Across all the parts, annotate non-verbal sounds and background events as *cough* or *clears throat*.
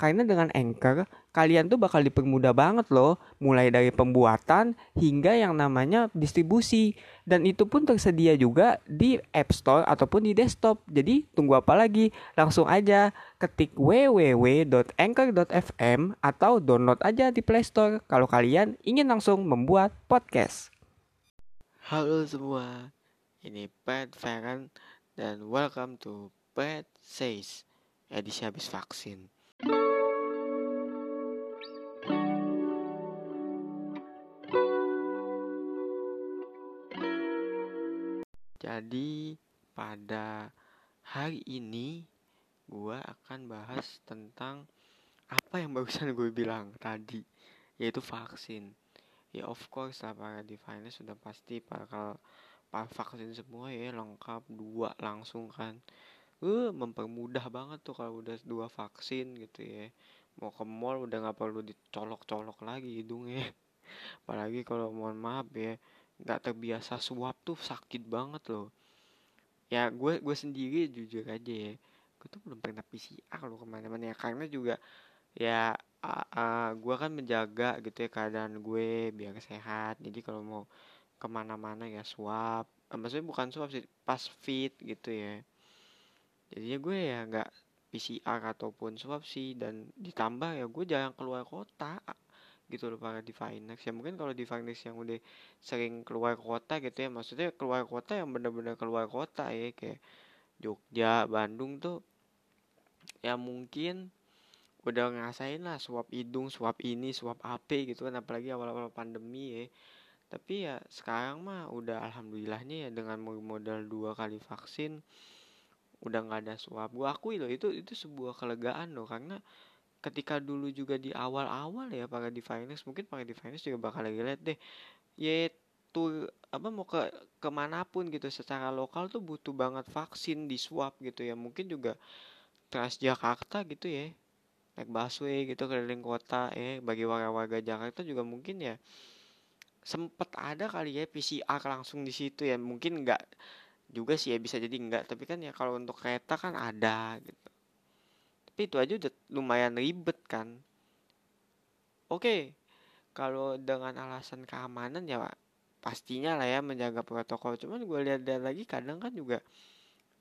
Karena dengan Anchor, kalian tuh bakal dipermudah banget loh, mulai dari pembuatan hingga yang namanya distribusi. Dan itu pun tersedia juga di App Store ataupun di desktop. Jadi tunggu apa lagi? Langsung aja ketik www.anchor.fm atau download aja di Play Store kalau kalian ingin langsung membuat podcast. Halo semua, ini Pat Farhan dan welcome to Pat Says edisi habis vaksin. Jadi pada hari ini gue akan bahas tentang apa yang barusan gue bilang tadi yaitu vaksin. Ya of course lah para diviner sudah pasti bakal vaksin semua ya lengkap dua langsung kan. Uh, mempermudah banget tuh kalau udah dua vaksin gitu ya. Mau ke mall udah nggak perlu dicolok-colok lagi hidungnya. *laughs* Apalagi kalau mohon maaf ya nggak terbiasa suap tuh sakit banget loh. Ya gue gue sendiri jujur aja ya gue tuh belum pernah PCR loh ke mana-mana ya. Karena juga ya uh, uh, gue kan menjaga gitu ya keadaan gue biar sehat. Jadi kalau mau ke mana-mana ya swab uh, maksudnya bukan swab sih pas fit gitu ya jadinya gue ya nggak PCR ataupun swab sih dan ditambah ya gue jarang keluar kota gitu loh para Divinex ya mungkin kalau Divinex yang udah sering keluar kota gitu ya maksudnya keluar kota yang bener-bener keluar kota ya kayak Jogja Bandung tuh ya mungkin udah ngerasain lah suap hidung suap ini suap AP gitu kan apalagi awal-awal pandemi ya. Tapi ya sekarang mah udah alhamdulillahnya ya dengan modal dua kali vaksin udah nggak ada suap. Gua akui loh itu itu sebuah kelegaan loh karena ketika dulu juga di awal-awal ya para di finance mungkin para di finance juga bakal lagi lihat deh yaitu apa mau ke ke mana pun gitu secara lokal tuh butuh banget vaksin di swab gitu ya. Mungkin juga Transjakarta gitu ya naik busway gitu keliling kota ya bagi warga-warga Jakarta juga mungkin ya sempet ada kali ya PCR langsung di situ ya. Mungkin enggak juga sih ya bisa jadi enggak. Tapi kan ya kalau untuk kereta kan ada gitu. Tapi itu aja udah lumayan ribet kan. Oke kalau dengan alasan keamanan ya pak pastinya lah ya menjaga protokol. Cuman gue lihat lagi kadang kan juga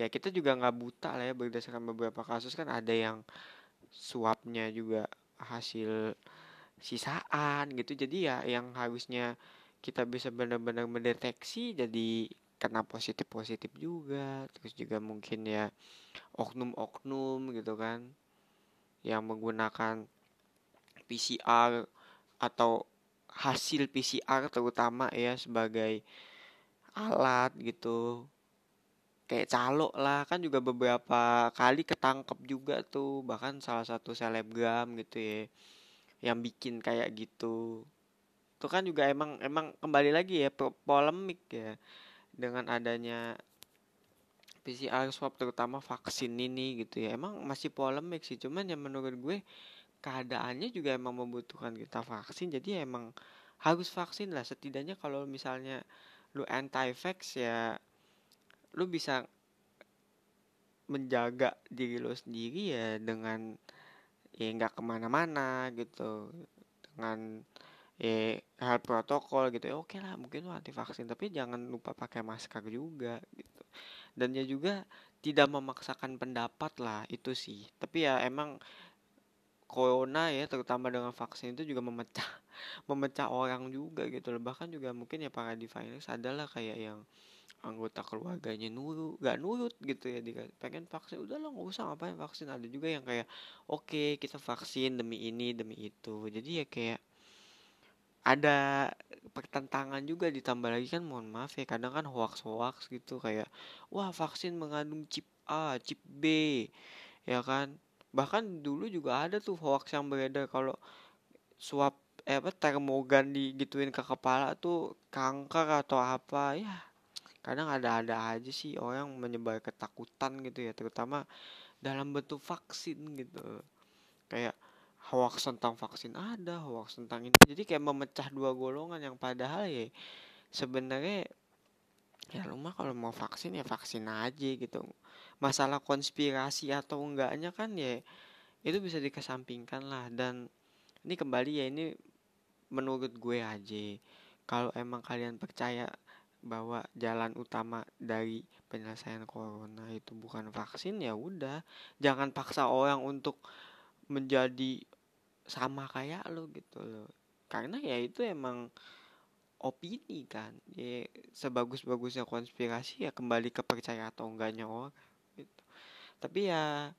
ya kita juga nggak buta lah ya berdasarkan beberapa kasus kan ada yang suapnya juga hasil sisaan gitu. Jadi ya yang harusnya kita bisa benar-benar mendeteksi jadi kena positif positif juga terus juga mungkin ya oknum-oknum gitu kan yang menggunakan PCR atau hasil PCR terutama ya sebagai alat gitu. Kayak calo lah kan juga beberapa kali ketangkep juga tuh bahkan salah satu selebgram gitu ya yang bikin kayak gitu. Itu kan juga emang emang kembali lagi ya polemik ya dengan adanya PCR swab terutama vaksin ini gitu ya. Emang masih polemik sih cuman ya menurut gue keadaannya juga emang membutuhkan kita vaksin jadi ya emang harus vaksin lah. Setidaknya kalau misalnya lu anti vax ya lu bisa menjaga diri lu sendiri ya dengan ya nggak ke mana-mana gitu. Dengan ya hal protokol gitu ya oke lah mungkin lu anti vaksin tapi jangan lupa pakai masker juga gitu. Dan ya juga tidak memaksakan pendapat lah itu sih. Tapi ya emang corona ya terutama dengan vaksin itu juga memecah *laughs* memecah orang juga gitu loh. Bahkan juga mungkin ya para diviners adalah kayak yang anggota keluarganya nurut gak nurut gitu ya dia pengen vaksin? Udah lo nggak usah ngapain vaksin? Ada juga yang kayak oke okay, kita vaksin demi ini demi itu. Jadi ya kayak ada pertentangan juga ditambah lagi kan mohon maaf ya kadang kan hoax hoax gitu kayak wah vaksin mengandung chip A chip B ya kan? Bahkan dulu juga ada tuh hoax yang beredar kalau swab eh apa termogan digituin ke kepala tuh kanker atau apa ya kadang ada-ada aja sih orang menyebar ketakutan gitu ya terutama dalam bentuk vaksin gitu. Kayak hoax tentang vaksin ada hoax tentang ini jadi kayak memecah dua golongan yang padahal ya sebenarnya ya lu mah kalau mau vaksin ya vaksin aja gitu. Masalah konspirasi atau enggaknya kan ya itu bisa dikesampingkan lah. Dan ini kembali ya ini menurut gue aja. Kalau emang kalian percaya bahwa jalan utama dari penyelesaian corona itu bukan vaksin ya udah. Jangan paksa orang untuk menjadi sama kayak lo gitu loh. Karena ya itu emang opini kan. Ya sebagus-bagusnya konspirasi ya kembali ke percaya atau enggaknya orang gitu. Tapi ya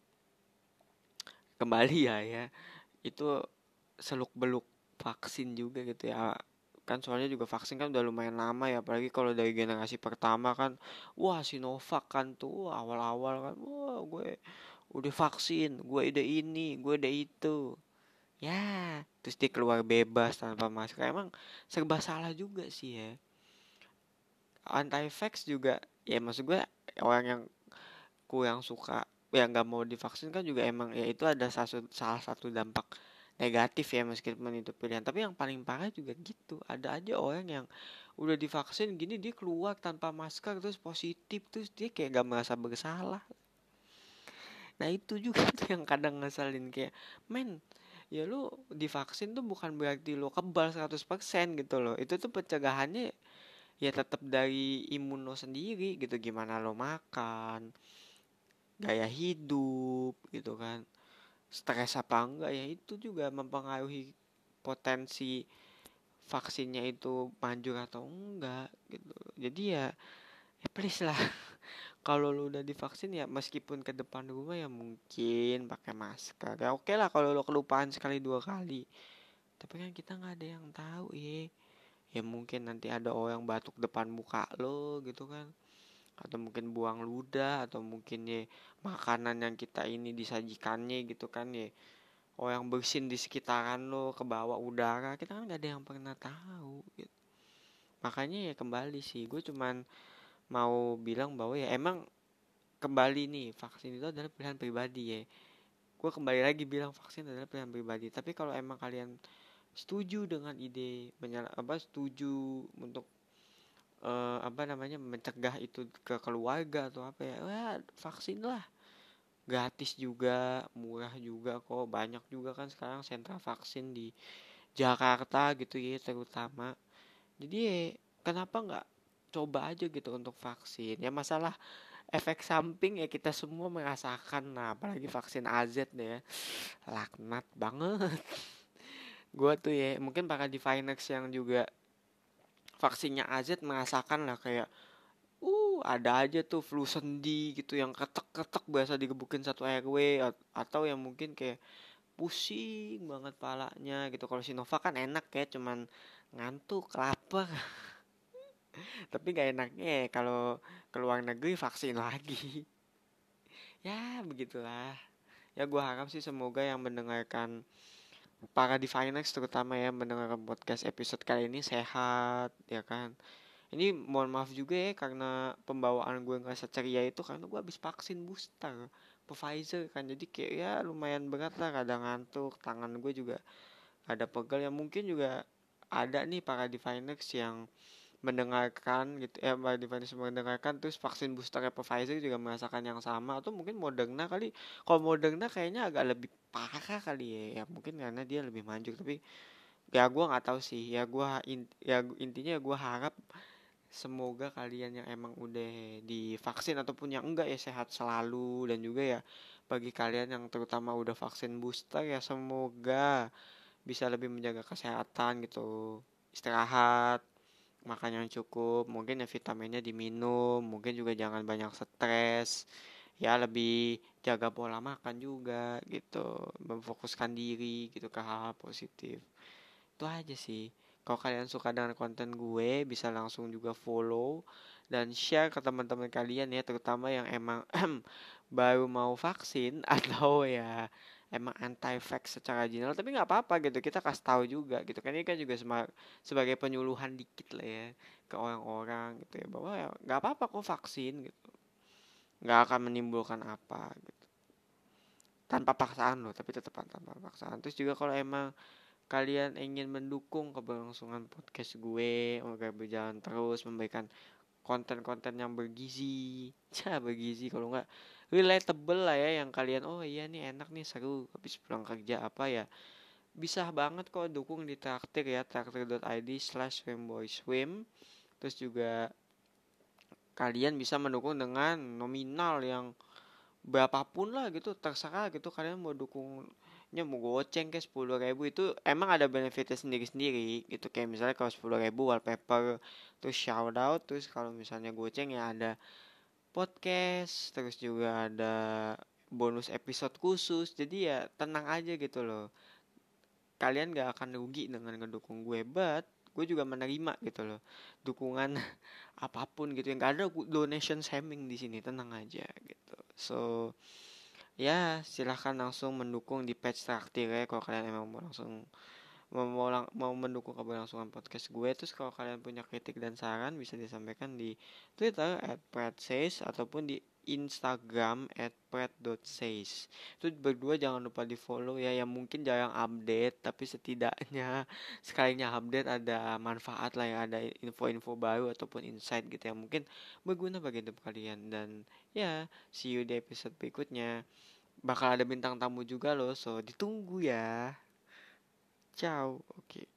kembali ya ya itu seluk beluk vaksin juga gitu ya. Kan soalnya juga vaksin kan udah lumayan lama ya apalagi kalau dari generasi pertama kan wah Sinovac kan tuh awal-awal kan wah gue udah vaksin gue udah ini gue udah itu. Ya terus dia keluar bebas tanpa masker. Emang serba salah juga sih ya. Anti vax juga ya maksud gue orang yang kurang suka yang nggak mau divaksin kan juga emang ya itu ada salah, salah satu dampak negatif ya meskipun itu pilihan. Tapi yang paling parah juga gitu ada aja orang yang udah divaksin gini dia keluar tanpa masker terus positif terus dia kayak gak merasa bersalah nah itu juga *laughs* tuh yang kadang ngeselin kayak men ya lu divaksin tuh bukan berarti lu kebal 100% gitu loh. Itu tuh pencegahannya ya tetap dari imun lo sendiri gitu. Gimana lo makan gaya hidup gitu kan. Stres apa enggak ya itu juga mempengaruhi potensi vaksinnya itu manjur atau enggak gitu. Jadi ya ya please lah *laughs* kalau lu udah divaksin ya meskipun ke depan rumah ya mungkin pakai masker. Ya oke lah kalau lu kelupaan sekali dua kali. Tapi kan kita nggak ada yang tahu ya ya mungkin nanti ada orang batuk depan muka lo gitu kan. Atau mungkin buang ludah atau mungkin ya makanan yang kita ini disajikannya gitu kan ya orang bersin di sekitaran lo ke bawah udara kita kan nggak ada yang pernah tahu gitu. Makanya ya kembali sih gue cuman mau bilang bahwa ya emang kembali nih vaksin itu adalah pilihan pribadi ya. Gue kembali lagi bilang vaksin adalah pilihan pribadi. Tapi kalau emang kalian setuju dengan ide menyala apa setuju untuk uh, apa namanya mencegah itu ke keluarga atau apa ya wah vaksin lah. Gratis juga murah juga kok banyak juga kan sekarang sentra vaksin di Jakarta gitu ya terutama. Jadi ya kenapa nggak coba aja gitu untuk vaksin. Ya masalah efek samping ya kita semua merasakan. Nah apalagi vaksin AZ ya. Laknat banget. *laughs* Gue tuh ya mungkin para Divinex yang juga vaksinnya AZ merasakan lah kayak uh ada aja tuh flu sendi gitu yang ketek-ketek biasa digebukin satu RW atau yang mungkin kayak pusing banget palanya gitu. Kalau Sinovac kan enak ya cuman ngantuk lapar *laughs* tapi gak enaknya ya kalau keluar negeri vaksin lagi. Ya begitulah. Ya gue harap sih semoga yang mendengarkan para Divinex terutama ya mendengarkan podcast episode kali ini sehat ya kan? Ini mohon maaf juga ya karena pembawaan gue nggak ceria itu karena gue habis vaksin booster Pfizer kan. Jadi kayak ya lumayan berat lah kadang ngantuk tangan gue juga ada pegel. Ya mungkin juga ada nih para Divinex yang mendengarkan gitu ya Mbak Divanis mendengarkan terus vaksin booster Pfizer juga merasakan yang sama atau mungkin Moderna kali. Kalau Moderna kayaknya agak lebih parah kali ya ya mungkin karena dia lebih manjur tapi ya gue nggak tahu sih. Ya gue in, ya intinya gue harap semoga kalian yang emang udah divaksin ataupun yang enggak ya sehat selalu dan juga ya bagi kalian yang terutama udah vaksin booster ya semoga bisa lebih menjaga kesehatan gitu istirahat makan yang cukup mungkin ya vitaminnya diminum mungkin juga jangan banyak stres ya lebih jaga pola makan juga gitu memfokuskan diri gitu ke hal-hal positif. Itu aja sih. Kalau kalian suka dengan konten gue bisa langsung juga follow dan share ke teman-teman kalian ya terutama yang emang *clears throat* baru mau vaksin *laughs* atau ya emang anti vax secara general tapi nggak apa-apa gitu kita kasih tahu juga gitu kan. Ini kan juga sebagai penyuluhan dikit lah ya ke orang-orang gitu ya bahwa ya nggak apa-apa kok vaksin gitu. Nggak akan menimbulkan apa gitu. Tanpa paksaan loh tapi tetap tanpa paksaan. Terus juga kalau emang kalian ingin mendukung keberlangsungan podcast gue agar berjalan terus memberikan konten-konten yang bergizi. *laughs* Ya bergizi kalau nggak relatable lah ya yang kalian oh iya nih enak nih seru habis pulang kerja apa ya? Bisa banget kok dukung di traktir ya traktir.id slash swim terus juga kalian bisa mendukung dengan nominal yang berapapun lah gitu terserah gitu kalian mau dukungnya mau goceng ke sepuluh ribu itu emang ada benefitnya sendiri sendiri gitu. Kayak misalnya kalau sepuluh ribu wallpaper terus shout out terus kalau misalnya goceng ya ada podcast terus juga ada bonus episode khusus. Jadi ya tenang aja gitu loh. Kalian gak akan rugi dengan ngedukung gue but gue juga menerima gitu loh. Dukungan *laughs* apa pun gitu. Yang gak ada donation shaming di sini. Tenang aja gitu. So ya silahkan langsung mendukung di page traktir ya kalau kalian emang mau langsung mau, mau, mendukung keberlangsungan podcast gue terus kalau kalian punya kritik dan saran bisa disampaikan di Twitter at says ataupun di Instagram at pret.says itu berdua jangan lupa di follow ya yang mungkin jarang update tapi setidaknya *laughs* sekalinya update ada manfaat lah ya ada info-info baru ataupun insight gitu yang mungkin berguna bagi hidup kalian. Dan ya see you di episode berikutnya. Bakal ada bintang tamu juga loh so ditunggu ya ciao oke okay.